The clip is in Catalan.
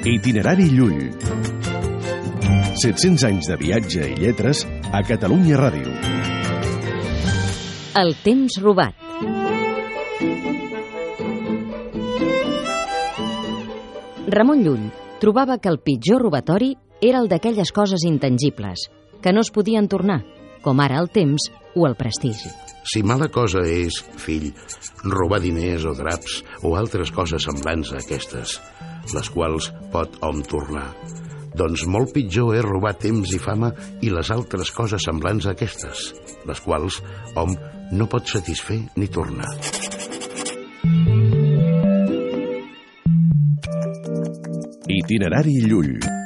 Itinerari Llull. 700 anys de viatge i lletres a Catalunya Ràdio. El temps robat. Ramon Llull trobava que el pitjor robatori era el d'aquelles coses intangibles, que no es podien tornar, com ara el temps o el prestigi. Si mala cosa és, fill, robar diners o draps o altres coses semblants a aquestes, les quals pot hom tornar, doncs molt pitjor és robar temps i fama i les altres coses semblants a aquestes, les quals hom no pot satisfer ni tornar. Itinerari Llull.